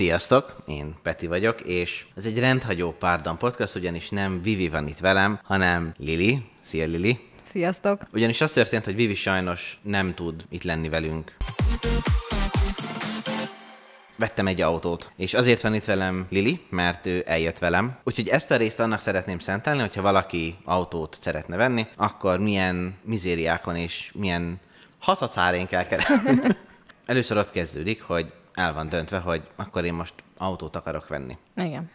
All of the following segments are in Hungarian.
Sziasztok, én Peti vagyok, és ez egy rendhagyó párdan podcast, ugyanis nem Vivi van itt velem, hanem Lili. Szia Lili! Sziasztok! Ugyanis az történt, hogy Vivi sajnos nem tud itt lenni velünk. Vettem egy autót, és azért van itt velem Lili, mert ő eljött velem. Úgyhogy ezt a részt annak szeretném szentelni, hogyha valaki autót szeretne venni, akkor milyen mizériákon és milyen hatacárén kell keresni. Először ott kezdődik, hogy el van döntve, hogy akkor én most autót akarok venni. Igen.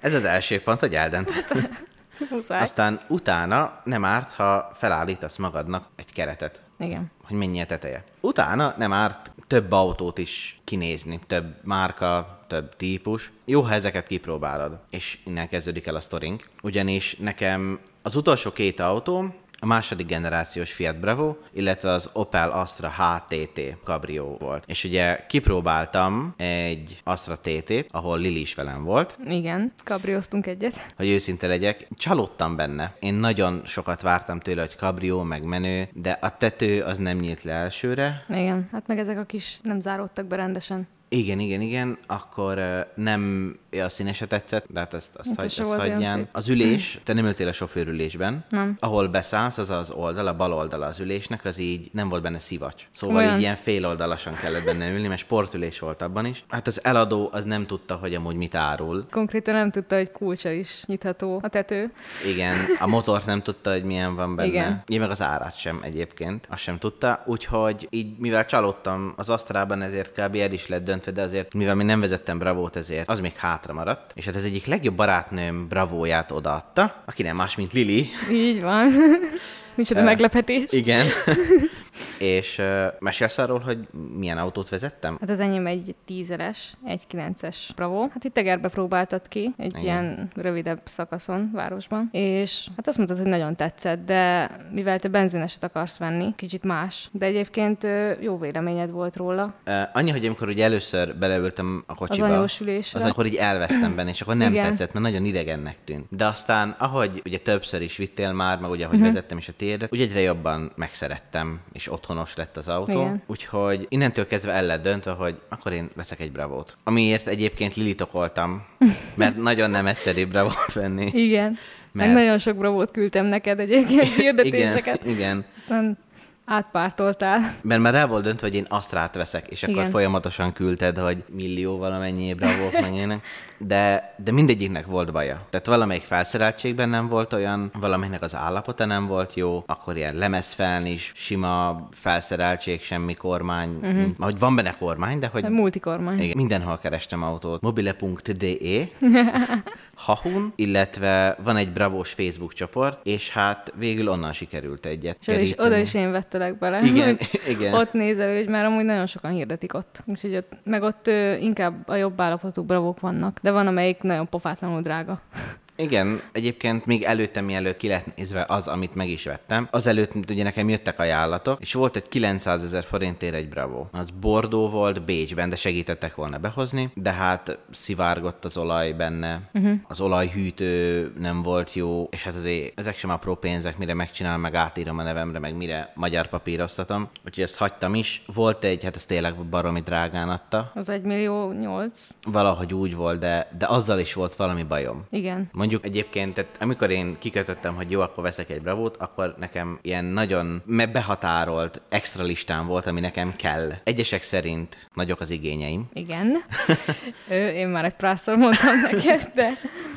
Ez az első pont, hogy eldöntöd. Muszáj. Aztán utána nem árt, ha felállítasz magadnak egy keretet, Igen. hogy mennyi a teteje. Utána nem árt több autót is kinézni, több márka, több típus. Jó, ha ezeket kipróbálod, és innen kezdődik el a sztorink. Ugyanis nekem az utolsó két autóm, a második generációs Fiat Bravo, illetve az Opel Astra HTT Cabrio volt. És ugye kipróbáltam egy Astra TT-t, ahol Lili is velem volt, Igen. Kabrioztunk egyet. hogy őszinte legyek, csalódtam benne. Én nagyon sokat vártam tőle, hogy kabrió, meg menő, de a tető az nem nyílt le elsőre. Igen. Hát meg ezek a kis nem záródtak be rendesen. Igen, igen, igen, akkor nem a színe se tetszett, de hát ezt, azt, Hát hagy, azt olyan hagyján. Az ülés, te nem ültél a sofőrülésben, Nem. ahol beszállsz, az az oldal, a bal oldala az ülésnek, az így nem volt benne szivacs. Szóval Komolyan? így ilyen féloldalasan kellett benne ülni, mert sportülés volt abban is. Hát az eladó az nem tudta, hogy amúgy mit árul. Konkrétan nem tudta, hogy kulcsa is nyitható a tető. Igen, a motort nem tudta, hogy milyen van benne. Igen. Én meg az árát sem egyébként, azt sem tudta. Úgyhogy így, mivel csalódtam az Asztrában, ezért kb. el is lett döntve, de azért, mivel még nem vezettem Bravót, ezért az még hátra maradt. És hát ez egyik legjobb barátnőm Bravóját odaadta, aki nem más, mint Lili. Így van. Micsoda meglepetés. Igen. és uh, mesélsz arról, hogy milyen autót vezettem? Hát az enyém egy tízeres, egy kilences Bravo. Hát itt tegerbe próbáltad ki, egy Igen. ilyen rövidebb szakaszon, városban. És hát azt mondtad, hogy nagyon tetszett, de mivel te benzineset akarsz venni, kicsit más. De egyébként ö, jó véleményed volt róla. Uh, annyi, hogy amikor ugye először beleültem a kocsiba, anyós ülésre. az akkor így elvesztem benne, és akkor nem Igen. tetszett, mert nagyon idegennek tűnt. De aztán, ahogy ugye többször is vittél már, meg ugye, ahogy uh-huh. vezettem is a tiédet, ugye egyre jobban megszerettem, és otthonos lett az autó. Igen. Úgyhogy innentől kezdve el lett döntve, hogy akkor én veszek egy bravót. Amiért egyébként lilitokoltam, mert nagyon nem egyszerű bravót venni. Igen. Meg Mert- nagyon sok bravót küldtem neked egyébként hirdetéseket. Igen, igen. Aztán átpártoltál. Mert már rá volt döntve, hogy én Astrát veszek, és akkor Igen. folyamatosan küldted, hogy millió valamennyi bravók meg ilyenek. De, de mindegyiknek volt baja. Tehát valamelyik felszereltségben nem volt olyan, valamelyiknek az állapota nem volt jó, akkor ilyen lemezfelnis, sima felszereltség, semmi kormány. Uh-huh. Hogy van benne kormány, de hogy Multikormány. igen, mindenhol kerestem autót. mobile.de Hahun, illetve van egy bravós Facebook csoport, és hát végül onnan sikerült egyet És is, oda is én vettelek bele. Igen, igen. Ott nézel, hogy már amúgy nagyon sokan hirdetik ott. Úgyhogy ott, meg ott inkább a jobb állapotú bravók vannak. De van, amelyik nagyon pofátlanul drága. Igen, egyébként még előtte, mielőtt ki lett nézve az, amit meg is vettem, azelőtt ugye nekem jöttek ajánlatok, és volt egy 900 ezer forintért egy Bravo. Az Bordó volt Bécsben, de segítettek volna behozni, de hát szivárgott az olaj benne, uh-huh. az olajhűtő nem volt jó, és hát azért ezek sem apró pénzek, mire megcsinálom, meg átírom a nevemre, meg mire magyar papíroztatom. Úgyhogy ezt hagytam is. Volt egy, hát ez tényleg baromi drágán adta. Az 1 millió 8. Valahogy úgy volt, de, de azzal is volt valami bajom. Igen. Mondjuk egyébként, tehát amikor én kikötöttem, hogy jó, akkor veszek egy bravót, akkor nekem ilyen nagyon behatárolt extra listám volt, ami nekem kell. Egyesek szerint nagyok az igényeim. Igen. Ö, én már egy prászor mondtam neked, de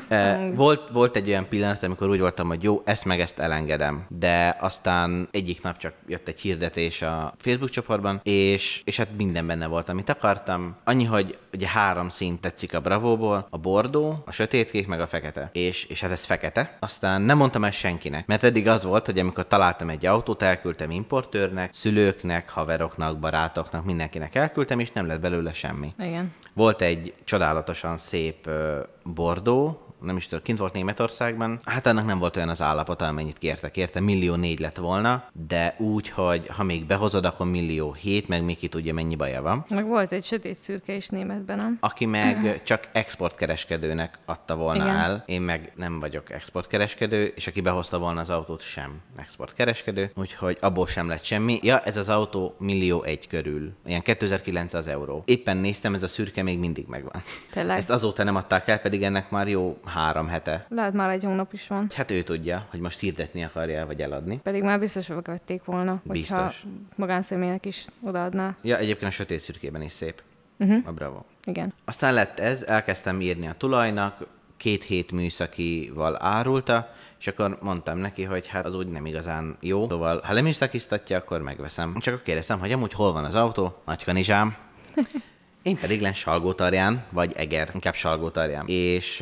Volt, volt egy olyan pillanat, amikor úgy voltam, hogy jó, ezt meg ezt elengedem. De aztán egyik nap csak jött egy hirdetés a Facebook csoportban, és, és hát minden benne volt, amit akartam. Annyi, hogy ugye három szín tetszik a Bravóból, a bordó, a sötétkék, meg a fekete. És, és hát ez fekete. Aztán nem mondtam ezt senkinek, mert eddig az volt, hogy amikor találtam egy autót, elküldtem importőrnek, szülőknek, haveroknak, barátoknak, mindenkinek elküldtem, és nem lett belőle semmi. igen. Volt egy csodálatosan szép bordó, nem is tudom, kint volt Németországban. Hát annak nem volt olyan az állapota, amennyit kértek érte. Millió négy lett volna, de úgy, hogy ha még behozod, akkor millió hét, meg még ki tudja, mennyi baja van. Meg volt egy sötét szürke is németben, nem? Aki meg csak exportkereskedőnek adta volna Igen. el, én meg nem vagyok exportkereskedő, és aki behozta volna az autót sem exportkereskedő, úgyhogy abból sem lett semmi. Ja, ez az autó millió egy körül, ilyen 2900 euró. Éppen néztem, ez a szürke még mindig megvan. Tényleg. Ezt azóta nem adták el, pedig ennek már jó három hete. Lehet már egy hónap is van. Hát ő tudja, hogy most hirdetni akarja, vagy eladni. Pedig már biztos, hogy vették volna, hogyha Biztos. magánszemélynek is odaadná. Ja, egyébként a sötét szürkében is szép. Uh-huh. A bravo. Igen. Aztán lett ez, elkezdtem írni a tulajnak, két hét műszakival árulta, és akkor mondtam neki, hogy hát az úgy nem igazán jó. Szóval, ha leműszakiztatja, akkor megveszem. Csak akkor kérdeztem, hogy amúgy hol van az autó? Nagykanizsám. Én pedig len Salgótarján, vagy Eger, inkább Salgótarján. És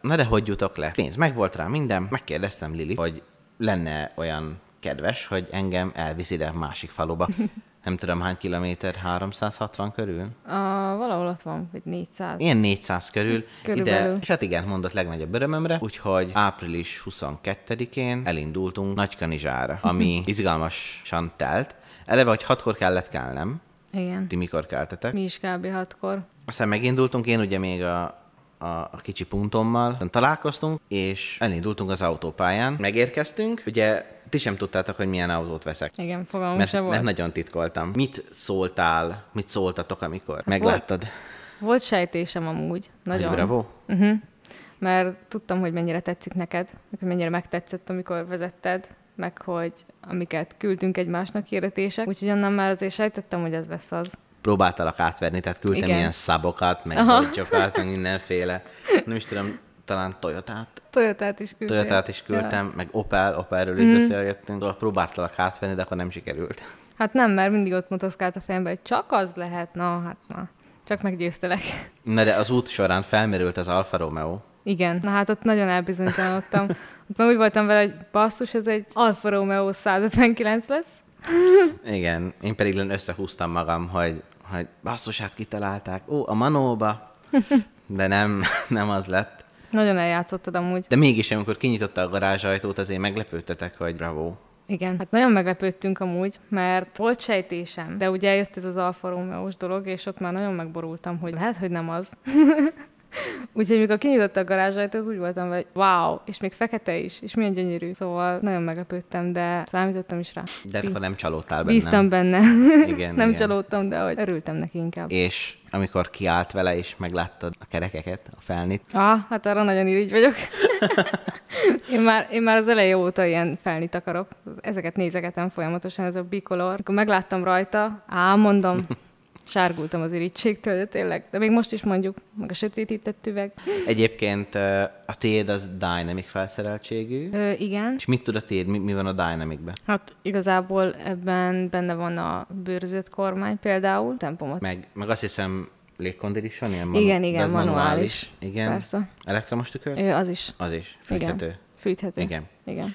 na de hogy jutok le? Pénz megvolt rá minden, megkérdeztem Lili, hogy lenne olyan kedves, hogy engem elvisz ide másik faluba. Nem tudom hány kilométer, 360 körül? A, valahol ott van, vagy 400. Ilyen 400 körül Körülbelül. ide, és hát igen, mondott legnagyobb örömömre, úgyhogy április 22-én elindultunk Nagykanizsára, ami izgalmasan telt. Eleve, hogy hatkor kellett kelnem, Igen. ti mikor keltetek. Mi is kb. hatkor. Aztán megindultunk, én ugye még a, a, a kicsi puntommal találkoztunk, és elindultunk az autópályán. Megérkeztünk, ugye ti sem tudtátok, hogy milyen autót veszek. Igen, fogalmam Mert, se volt. Hát mert nagyon titkoltam. Mit szóltál, mit szóltatok, amikor megláttad? Volt sejtésem amúgy. Nagyon. Hogy bravo? Uh-huh. Mert tudtam, hogy mennyire tetszik neked, hogy mennyire megtetszett, amikor vezetted, meg hogy amiket küldtünk egymásnak hirdetések. Úgyhogy onnan már azért sejtettem, hogy ez lesz az. próbáltalak átverni, tehát küldtem Igen. ilyen szabokat, meg dodge meg mindenféle. Nem is tudom, talán Toyotát, Toyotát is küldtél. Toyotát is küldtem, meg Opel, Opelről is beszélgettünk, szóval próbáltalak átverni, de akkor nem sikerült. Hát nem, mert mindig ott motoszkált a fejembe, hogy csak az lehet. Na, hát na. Csak meggyőztelek. Na de az út során felmerült az Alfa Romeo, Igen. Na hát ott nagyon elbizonytalanodtam. Ott már úgy voltam vele, hogy basszus, ez egy Alfa Romeo 159 lesz. Igen, én pedig len összehúztam magam, hogy, hogy basszus, hát kitalálták, ó, a Manóba, de nem, nem az lett. Nagyon eljátszottad amúgy. De mégis, amikor kinyitotta a garázsajtót, azért meglepődtetek, hogy bravo. Igen, hát nagyon meglepődtünk amúgy, mert volt sejtésem, de ugye jött ez az Alfa romeo dolog, és ott már nagyon megborultam, hogy lehet, hogy nem az. Úgyhogy mikor kinyitotta a garázsajtót, úgy voltam hogy wow, és még fekete is, és milyen gyönyörű. Szóval nagyon meglepődtem, de számítottam is rá. De hát akkor nem csalódtál benne. Bíztam benne. Igen, nem igen. csalódtam, de hogy örültem neki inkább. És amikor kiállt vele, és megláttad a kerekeket, a felnit, Ah, hát arra nagyon irigy vagyok. én, már, én már az eleje óta ilyen felnit akarok. Ezeket nézegetem folyamatosan, ez a bicolor. Akkor megláttam rajta, á, mondom, sárgultam az irítségtől, de tényleg. De még most is mondjuk, meg a sötétített üveg. Egyébként a tiéd az Dynamic felszereltségű, Ö, igen. és mit tud a tiéd, mi, mi van a Dynamicben? Hát igazából ebben benne van a bőrözött kormány például, tempomot. Meg, meg azt hiszem légkondition, ilyen Igen, de igen, az manuális. Igen. Persze. Elektromos tükör? Ö, az is. Az is. Fűthető. Igen. Fűthető. Igen. Igen.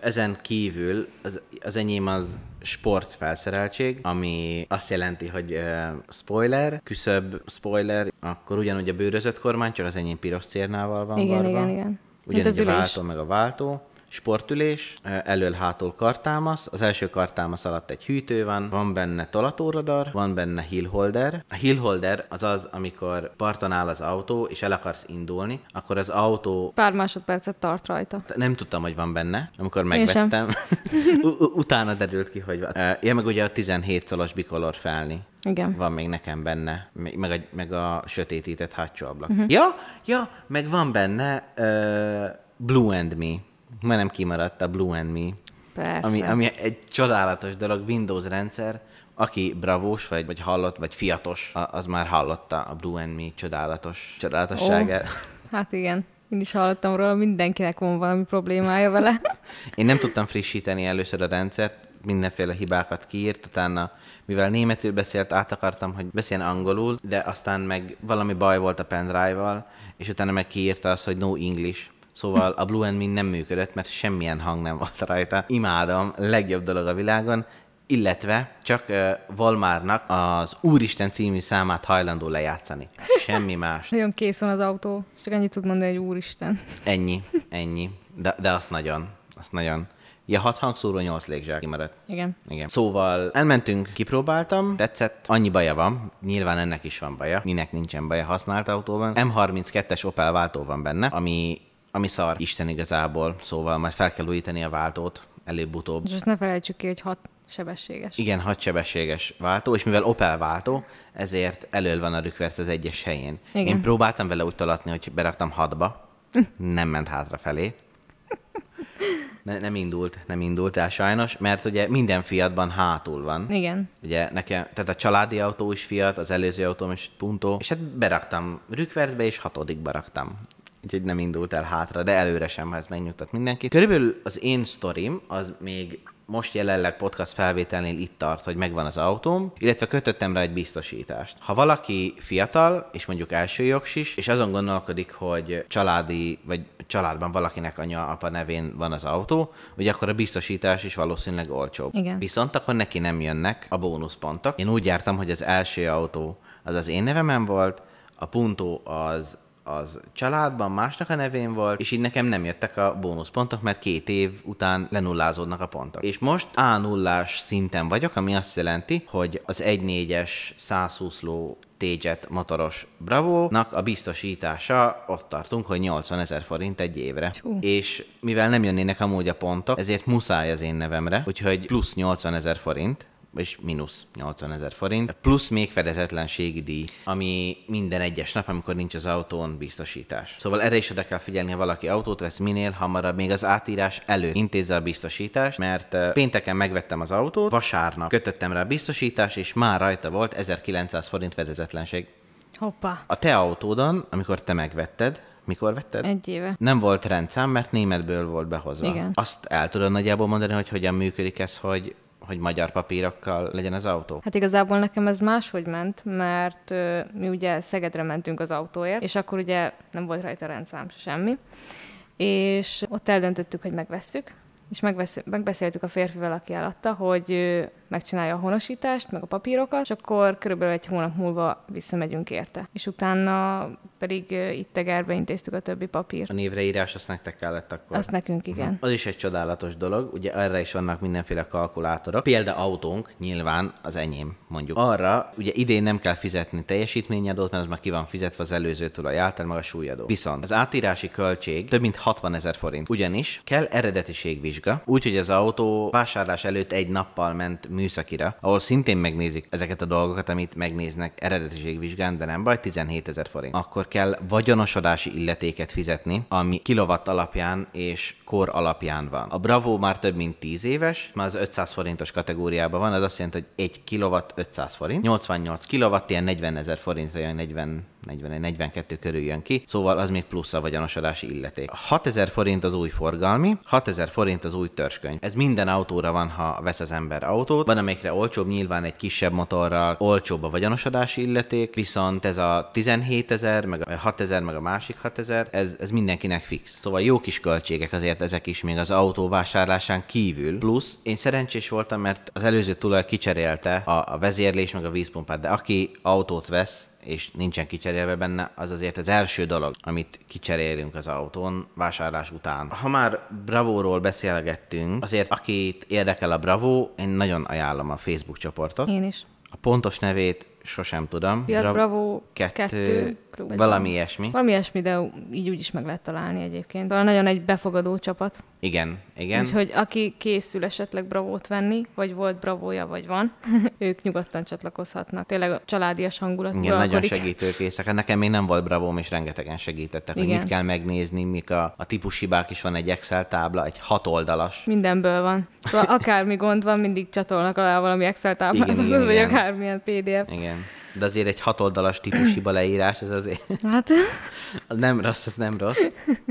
Ezen kívül az, az enyém az sport felszereltség, ami azt jelenti, hogy uh, spoiler, küszöbb spoiler, akkor ugyanúgy a bőrözött kormány, csak az enyém piros cérnával van Igen, varva. igen, igen. Ugyanígy az a váltó, meg a váltó. Sportülés, elől-hátul kartámasz, az első kartámasz alatt egy hűtő van, van benne tolatóradar, van benne hillholder. A hillholder az az, amikor parton áll az autó, és el akarsz indulni, akkor az autó Pár másodpercet tart rajta. nem tudtam, hogy van benne, amikor megvettem. Utána derült ki, hogy van. Uh, Ja, meg ugye a 17 szolos bicolor felni. Igen. Van még nekem benne, meg a, meg a sötétített hátsó ablak. Uh-huh. Ja, ja, meg van benne uh, Blue and Me. Már nem kimaradt a Blue and Me. Persze. Ami, ami egy csodálatos dolog, Windows rendszer, aki bravós, vagy, vagy hallott, vagy fiatos, az már hallotta a Blue and Me csodálatos, csodálatosságát. Oh. Hát igen. Én is hallottam róla, mindenkinek van valami problémája vele. Én nem tudtam frissíteni először a rendszert, mindenféle hibákat kiírt, utána, mivel németül beszélt, át akartam, hogy beszéljen angolul, de aztán meg valami baj volt a pendrive-val, és utána meg kiírta azt, hogy no English. Szóval a Blue and Me nem működött, mert semmilyen hang nem volt rajta. Imádom, legjobb dolog a világon, illetve csak Valmárnak az Úristen című számát hajlandó lejátszani. Semmi más. Nagyon kész van az autó, csak ennyit tud mondani, hogy úristen. Ennyi, ennyi. De, de azt nagyon, azt nagyon. Ja, hat hangszóró, nyolc légzsák kimaradt. Igen. Igen. Szóval elmentünk, kipróbáltam, tetszett, annyi baja van, nyilván ennek is van baja, minek nincsen baja használt autóban. M32-es Opel váltó van benne, ami, ami szar, Isten igazából, szóval majd fel kell újítani a váltót, előbb-utóbb. És azt ne felejtsük ki, hogy hat, sebességes. Igen, hadsebességes váltó, és mivel Opel váltó, ezért elől van a rükverc az egyes helyén. Igen. Én próbáltam vele úgy tolatni, hogy beraktam hatba, nem ment hátrafelé. Ne, nem indult, nem indult el sajnos, mert ugye minden Fiatban hátul van. Igen. Ugye nekem, tehát a családi autó is Fiat, az előző autóm is Punto, és hát beraktam rükvercbe, és hatodikba raktam. Úgyhogy nem indult el hátra, de előre sem, ha ez megnyugtat mindenkit. Körülbelül az én sztorim, az még most jelenleg podcast felvételnél itt tart, hogy megvan az autóm, illetve kötöttem rá egy biztosítást. Ha valaki fiatal, és mondjuk első jogsis, és azon gondolkodik, hogy családi, vagy családban valakinek anya, apa nevén van az autó, ugye akkor a biztosítás is valószínűleg olcsóbb. Igen. Viszont akkor neki nem jönnek a bónuszpontok. Én úgy jártam, hogy az első autó az az én nevemen volt, a Punto az az családban másnak a nevén volt, és így nekem nem jöttek a bónuszpontok, mert két év után lenullázódnak a pontok. És most a 0 szinten vagyok, ami azt jelenti, hogy az 1.4-es 120 ló T-Jet motoros Bravo-nak a biztosítása, ott tartunk, hogy 80 ezer forint egy évre. Hú. És mivel nem jönnének amúgy a pontok, ezért muszáj az én nevemre, úgyhogy plusz 80 ezer forint, és mínusz 80 ezer forint, plusz még fedezetlenségi díj, ami minden egyes nap, amikor nincs az autón biztosítás. Szóval erre is oda kell figyelni, ha valaki autót vesz minél hamarabb, még az átírás előtt intézze a biztosítást, mert pénteken megvettem az autót, vasárnap kötöttem rá a biztosítást, és már rajta volt 1900 forint fedezetlenség. Hoppá. A te autódon, amikor te megvetted, mikor vetted? Egy éve. Nem volt rendszám, mert németből volt behozva. Igen. Azt el tudod nagyjából mondani, hogy hogyan működik ez, hogy, hogy magyar papírokkal legyen az autó? Hát igazából nekem ez máshogy ment, mert ö, mi ugye Szegedre mentünk az autóért, és akkor ugye nem volt rajta rendszám se semmi, és ott eldöntöttük, hogy megvesszük, és megvesz, megbeszéltük a férfivel, aki eladta, hogy megcsinálja a honosítást, meg a papírokat, és akkor körülbelül egy hónap múlva visszamegyünk érte. És utána pedig itt Tegerbe intéztük a többi papírt. A névreírás azt nektek kellett akkor? Azt nekünk igen. Az is egy csodálatos dolog, ugye erre is vannak mindenféle kalkulátorok. Példa autónk, nyilván az enyém, mondjuk. Arra ugye idén nem kell fizetni teljesítményadót, mert az már ki van fizetve az előző tulaj által, meg a súlyadó. Viszont az átírási költség több mint 60 ezer forint. Ugyanis kell eredetiségvizsga, úgyhogy az autó vásárlás előtt egy nappal ment műszakira, ahol szintén megnézik ezeket a dolgokat, amit megnéznek eredetiségvizsgán, de nem baj, 17 ezer forint. Akkor kell vagyonosodási illetéket fizetni, ami kilowatt alapján és kor alapján van. A Bravo már több mint 10 éves, már az 500 forintos kategóriában van, ez azt jelenti, hogy 1 kilowatt 500 forint, 88 kilowatt ilyen 40 ezer forintra jön, 40 41, 42 körül jön ki, szóval az még plusz a vagyonosodási illeték. 6000 forint az új forgalmi, 6000 forint az új törzskönyv. Ez minden autóra van, ha vesz az ember autót. Van, amikre olcsóbb, nyilván egy kisebb motorral olcsóbb a vagyonosodási illeték, viszont ez a 17 ezer, meg a 6000, meg a másik 6000, ez, ez mindenkinek fix. Szóval jó kis költségek azért ezek is még az autó vásárlásán kívül. Plusz én szerencsés voltam, mert az előző tulaj kicserélte a, a vezérlés, meg a vízpumpát, de aki autót vesz, és nincsen kicserélve benne, az azért az első dolog, amit kicserélünk az autón vásárlás után. Ha már Bravo-ról beszélgettünk, azért akit érdekel a Bravo, én nagyon ajánlom a Facebook csoportot. Én is. A pontos nevét sosem tudom. Fiat Bra- Bravo kettő, kettő, klub, vagy valami ilyesmi. Valami ilyesmi, de így úgy is meg lehet találni egyébként. Talán nagyon egy befogadó csapat. Igen, igen. Úgyhogy aki készül esetleg Bravót venni, vagy volt Bravója, vagy van, ők nyugodtan csatlakozhatnak. Tényleg a családias hangulat Igen, nagyon uralkodik. segítőkészek. Hát Nekem még nem volt Bravóm, és rengetegen segítettek, hogy Igen. mit kell megnézni, mik a, a típushibák is van egy Excel tábla, egy hat oldalas. Mindenből van. Szóval akármi gond van, mindig csatolnak alá valami Excel igen, vagy akármilyen PDF. Igen. De azért egy hatoldalas típushiba leírás, ez azért Hát az nem rossz, ez nem rossz.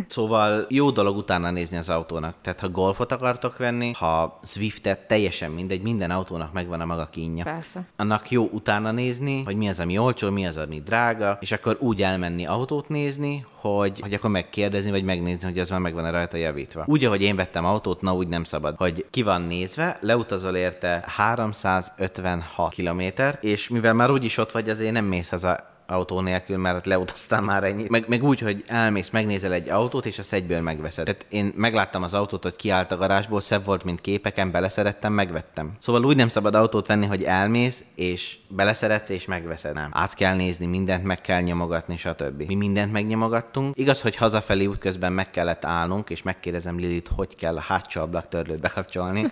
Szóval jó dolog utána nézni az autónak. Tehát ha Golfot akartok venni, ha Swiftet, teljesen mindegy, minden autónak megvan a maga kínja. persze. Annak jó utána nézni, hogy mi az, ami olcsó, mi az, ami drága, és akkor úgy elmenni autót nézni, hogy, hogy akkor megkérdezni, vagy megnézni, hogy az már megvan-e rajta javítva. Úgy, ahogy én vettem autót, na úgy nem szabad, hogy ki van nézve, leutazol érte 356 kilométert, és mivel már úgyis ott vagy, azért nem mész haza autó nélkül, mert leutaztál már ennyit. Meg, meg úgy, hogy elmész, megnézel egy autót, és azt egyből megveszed. Tehát én megláttam az autót, hogy kiállt a garázsból, szebb volt, mint képeken, beleszerettem, megvettem. Szóval úgy nem szabad autót venni, hogy elmész, és beleszeretsz, és megveszed. Nem. Át kell nézni, mindent meg kell nyomogatni, stb. Mi mindent megnyomogattunk. Igaz, hogy hazafelé útközben meg kellett állnunk, és megkérdezem Lilit, hogy kell a hátsó ablaktörlőt bekapcsolni.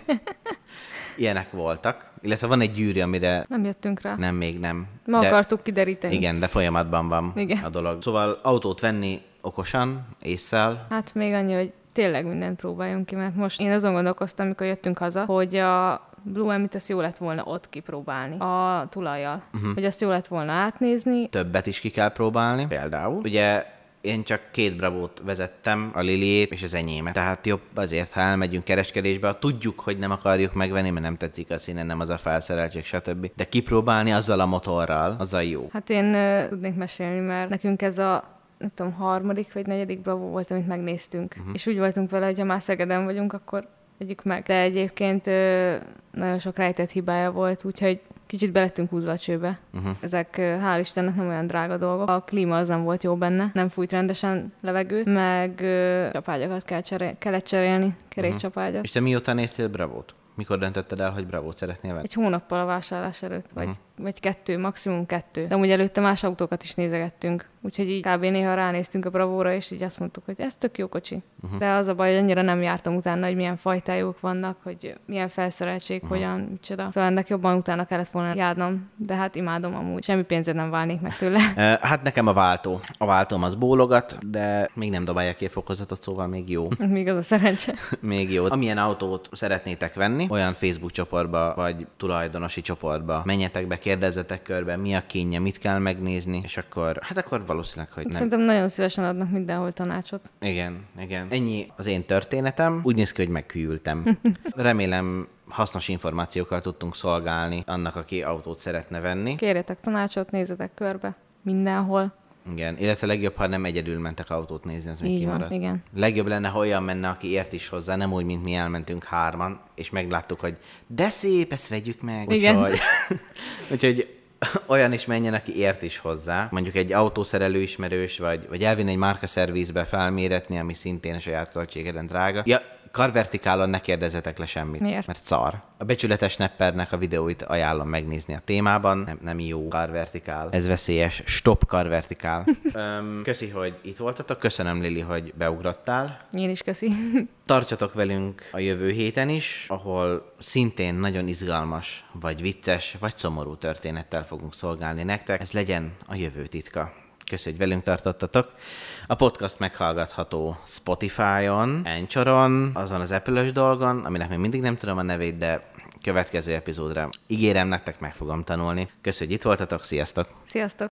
Ilyenek voltak. Illetve van egy gyűrű, amire Nem jöttünk rá. nem, még nem. Ma akartuk kideríteni. Igen, de folyamatban van Igen. a dolog. Szóval autót venni okosan, észszel, Hát még annyi, hogy tényleg mindent próbáljunk ki, mert most én azon gondolkoztam, amikor jöttünk haza, hogy a Blue Emit azt jó lett volna ott kipróbálni a tulajjal. Uh-huh. Hogy azt jó lett volna átnézni. többet is ki kell próbálni. Például, ugye én csak két bravót vezettem, a Liliét és az enyémet. Tehát jobb azért, ha elmegyünk kereskedésbe, ha tudjuk, hogy nem akarjuk megvenni, mert nem tetszik a színe, nem az a felszereltség, stb. De kipróbálni azzal a motorral, az a jó. Hát én ö, tudnék mesélni, mert nekünk ez a nem tudom, harmadik vagy negyedik Bravo volt, amit megnéztünk. Uh-huh. És úgy voltunk vele, hogy ha már Szegeden vagyunk, akkor vegyük meg. De egyébként ö, nagyon sok rejtett hibája volt, úgyhogy kicsit belettünk húzva a csőbe. Uh-huh. Ezek hál' Istennek nem olyan drága dolgok. A klíma az nem volt jó benne, nem fújt rendesen levegőt, meg ö, csapágyakat kell cserél, kellett cserélni, kerékcsapágyat. És te mióta néztél bravót? Mikor döntötted el, hogy bravót szeretnél venni? Egy hónappal a vásárlás előtt, vagy, uh-huh. vagy kettő, maximum kettő. De amúgy előtte más autókat is nézegettünk. Úgyhogy így kb. néha ránéztünk a Bravóra, és így azt mondtuk, hogy ez tök jó kocsi. Uh-huh. De az a baj, hogy annyira nem jártam utána, hogy milyen fajtájuk vannak, hogy milyen felszereltség, uh-huh. hogyan, micsoda. Szóval ennek jobban utána kellett volna járnom, de hát imádom amúgy. Semmi pénzed nem válnék meg tőle. Hát nekem a váltó. A váltóm az bólogat, de még nem dobálják ki fokozatot, szóval még jó. Még az a szerencse. Még jó. Amilyen autót szeretnétek venni, olyan Facebook csoportba, vagy tulajdonosi csoportba, menjetek be, kérdezzetek körbe, mi a kénye, mit kell megnézni, és akkor, hát akkor valószínűleg, hogy nem. Szerintem nagyon szívesen adnak mindenhol tanácsot. Igen, igen. Ennyi az én történetem. Úgy néz ki, hogy megküldtem. Remélem hasznos információkkal tudtunk szolgálni annak, aki autót szeretne venni. Kérjetek tanácsot, nézzetek körbe. Mindenhol. Igen, illetve legjobb, ha nem egyedül mentek autót nézni, az még Így van, kimarad. igen. Legjobb lenne, ha olyan menne, aki ért is hozzá, nem úgy, mint mi elmentünk hárman, és megláttuk, hogy de szép, ezt vegyük meg. Igen. Úgyhogy, úgyhogy olyan is menjen, aki ért is hozzá. Mondjuk egy autószerelő ismerős, vagy, vagy elvinni egy márkaszervizbe felméretni, ami szintén a saját költségeden drága. Ja, karvertikálon ne kérdezzetek le semmit, Miért? mert szar. A becsületes neppernek a videóit ajánlom megnézni a témában. Nem, nem jó karvertikál. Ez veszélyes. Stop karvertikál. Öm, köszi, hogy itt voltatok. Köszönöm, Lili, hogy beugrottál. Én is köszi. Tartsatok velünk a jövő héten is, ahol szintén nagyon izgalmas, vagy vicces, vagy szomorú történettel fogunk szolgálni nektek. Ez legyen a jövő titka. Köszönjük, hogy velünk tartottatok. A podcast meghallgatható Spotify-on, Anchoron, azon az apple dolgon, aminek még mindig nem tudom a nevét, de következő epizódra ígérem nektek, meg fogom tanulni. Köszönjük, hogy itt voltatok, sziasztok! Sziasztok!